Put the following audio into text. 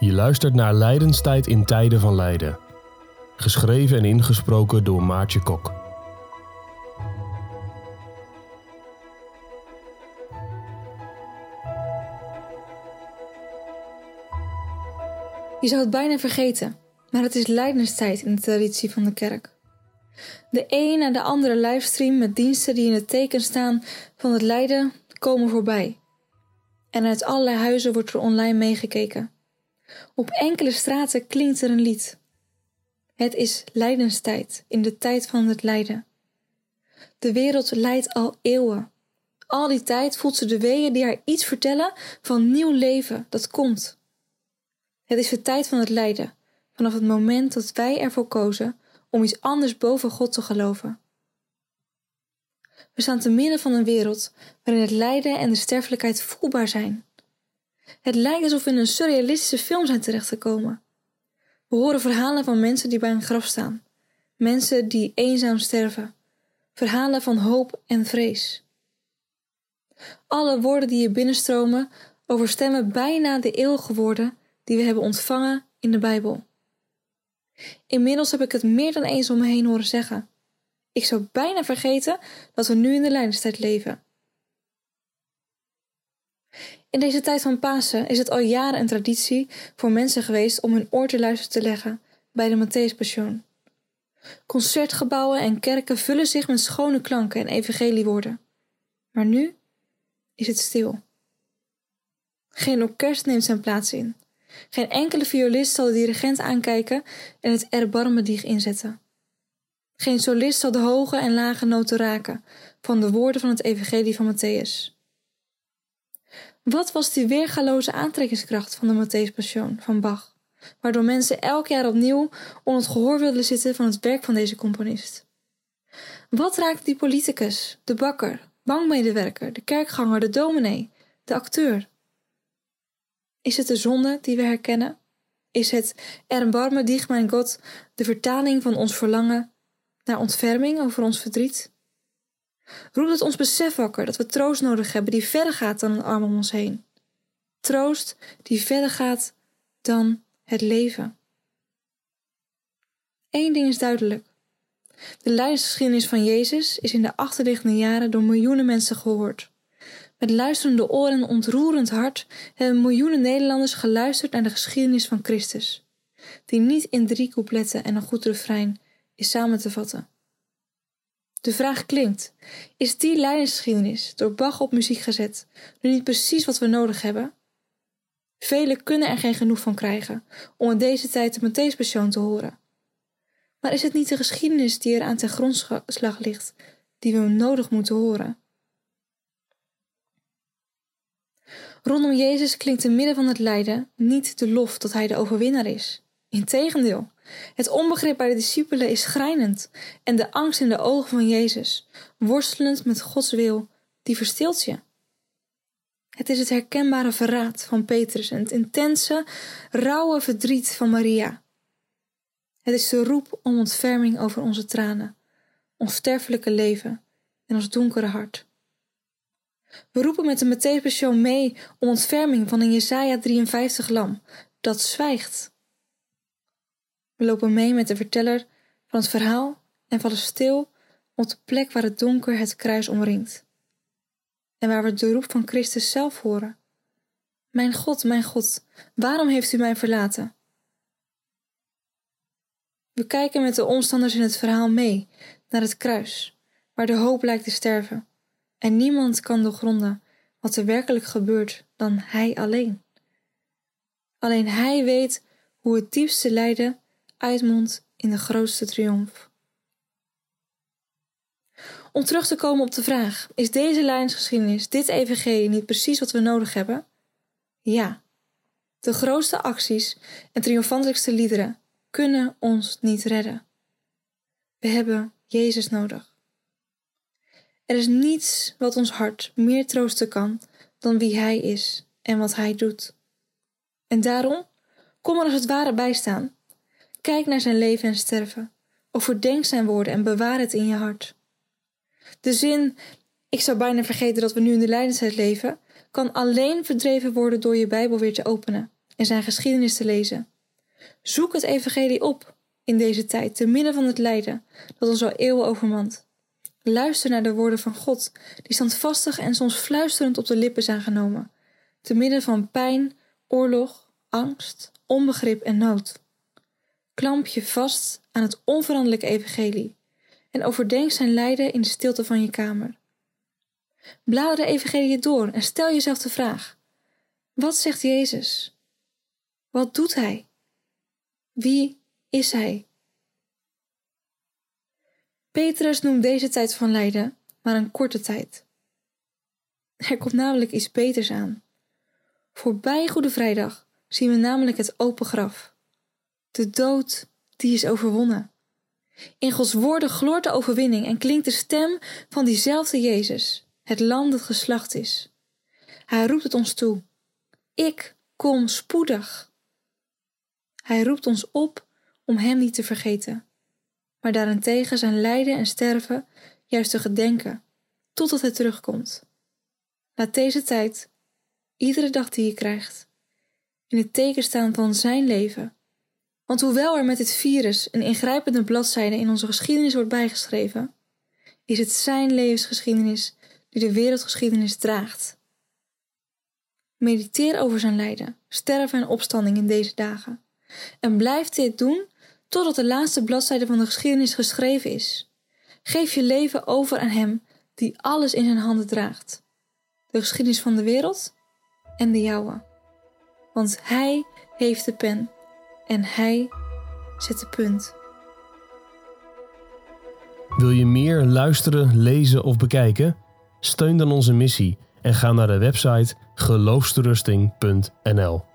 Je luistert naar Leidenstijd in tijden van lijden. Geschreven en ingesproken door Maartje Kok. Je zou het bijna vergeten, maar het is lijdenstijd in de traditie van de kerk. De een na de andere livestream met diensten die in het teken staan van het lijden komen voorbij. En uit allerlei huizen wordt er online meegekeken. Op enkele straten klinkt er een lied. Het is lijdenstijd in de tijd van het lijden. De wereld lijdt al eeuwen. Al die tijd voelt ze de weeën die haar iets vertellen van nieuw leven dat komt. Het is de tijd van het lijden, vanaf het moment dat wij ervoor kozen om iets anders boven God te geloven. We staan te midden van een wereld waarin het lijden en de sterfelijkheid voelbaar zijn. Het lijkt alsof we in een surrealistische film zijn terechtgekomen. We horen verhalen van mensen die bij een graf staan, mensen die eenzaam sterven, verhalen van hoop en vrees. Alle woorden die je binnenstromen overstemmen bijna de eeuwige woorden die we hebben ontvangen in de Bijbel. Inmiddels heb ik het meer dan eens om me heen horen zeggen. Ik zou bijna vergeten dat we nu in de lijdenstijd leven. In deze tijd van Pasen is het al jaren een traditie voor mensen geweest om hun oor te luisteren te leggen bij de Matthäuspassion. Concertgebouwen en kerken vullen zich met schone klanken en evangeliewoorden. Maar nu is het stil. Geen orkest neemt zijn plaats in. Geen enkele violist zal de dirigent aankijken en het erbarmedig inzetten. Geen solist zal de hoge en lage noten raken van de woorden van het evangelie van Matthäus. Wat was die weergaloze aantrekkingskracht van de Matthäus Passion van Bach, waardoor mensen elk jaar opnieuw onder het gehoor wilden zitten van het werk van deze componist? Wat raakt die politicus, de bakker, bankmedewerker, de kerkganger, de dominee, de acteur? Is het de zonde die we herkennen? Is het erbarme dich, mijn God, de vertaling van ons verlangen naar ontferming over ons verdriet? Roept het ons besef wakker dat we troost nodig hebben die verder gaat dan een arm om ons heen. Troost die verder gaat dan het leven. Eén ding is duidelijk. De leidersgeschiedenis van Jezus is in de achterliggende jaren door miljoenen mensen gehoord. Met luisterende oren en ontroerend hart hebben miljoenen Nederlanders geluisterd naar de geschiedenis van Christus, die niet in drie coupletten en een goed refrein is samen te vatten. De vraag klinkt: is die leidersgeschiedenis door Bach op muziek gezet nu niet precies wat we nodig hebben? Velen kunnen er geen genoeg van krijgen om in deze tijd de Matthäus te horen. Maar is het niet de geschiedenis die er aan ten grondslag ligt, die we nodig moeten horen? Rondom Jezus klinkt te midden van het lijden niet de lof dat hij de overwinnaar is. Integendeel, het onbegrip bij de discipelen is schrijnend en de angst in de ogen van Jezus, worstelend met Gods wil, die verstilt je. Het is het herkenbare verraad van Petrus en het intense, rauwe verdriet van Maria. Het is de roep om ontferming over onze tranen, ons sterfelijke leven en ons donkere hart. We roepen met de Matthäus mee om ontferming van een Jesaja 53 lam, dat zwijgt. We lopen mee met de verteller van het verhaal en vallen stil op de plek waar het donker het kruis omringt. En waar we de roep van Christus zelf horen. Mijn God, mijn God, waarom heeft u mij verlaten? We kijken met de omstanders in het verhaal mee naar het kruis, waar de hoop lijkt te sterven en niemand kan doorgronden wat er werkelijk gebeurt dan Hij alleen. Alleen Hij weet hoe het diepste lijden uitmondt in de grootste triomf. Om terug te komen op de vraag: is deze lijnsgeschiedenis, dit evangelie niet precies wat we nodig hebben? Ja. De grootste acties en triomfantelijkste liederen kunnen ons niet redden. We hebben Jezus nodig. Er is niets wat ons hart meer troosten kan dan wie Hij is en wat Hij doet. En daarom, kom er als het ware bij staan. Kijk naar zijn leven en sterven, overdenk zijn woorden en bewaar het in je hart. De zin, ik zou bijna vergeten dat we nu in de lijdenstijd leven, kan alleen verdreven worden door je Bijbel weer te openen en zijn geschiedenis te lezen. Zoek het evangelie op in deze tijd, te midden van het lijden dat ons al eeuwen overmand. Luister naar de woorden van God, die standvastig en soms fluisterend op de lippen zijn genomen, te midden van pijn, oorlog, angst, onbegrip en nood. Klamp je vast aan het onveranderlijke evangelie en overdenk zijn lijden in de stilte van je kamer. Blader de evangelie door en stel jezelf de vraag: wat zegt Jezus? Wat doet hij? Wie is hij? Petrus noemt deze tijd van lijden maar een korte tijd. Er komt namelijk iets beters aan. Voorbij Goede Vrijdag zien we namelijk het open graf. De dood, die is overwonnen. In Gods woorden gloort de overwinning en klinkt de stem van diezelfde Jezus, het land dat geslacht is. Hij roept het ons toe. Ik kom spoedig. Hij roept ons op om Hem niet te vergeten, maar daarentegen zijn lijden en sterven juist te gedenken, totdat Hij terugkomt. Laat deze tijd, iedere dag die je krijgt, in het teken staan van Zijn leven. Want hoewel er met dit virus een ingrijpende bladzijde in onze geschiedenis wordt bijgeschreven, is het Zijn levensgeschiedenis die de wereldgeschiedenis draagt. Mediteer over zijn lijden, sterven en opstanding in deze dagen. En blijf dit doen totdat de laatste bladzijde van de geschiedenis geschreven is. Geef je leven over aan Hem die alles in zijn handen draagt. De geschiedenis van de wereld en de jouwe. Want Hij heeft de pen en Hij zet de punt. Wil je meer luisteren, lezen of bekijken? Steun dan onze missie en ga naar de website geloofsterusting.nl.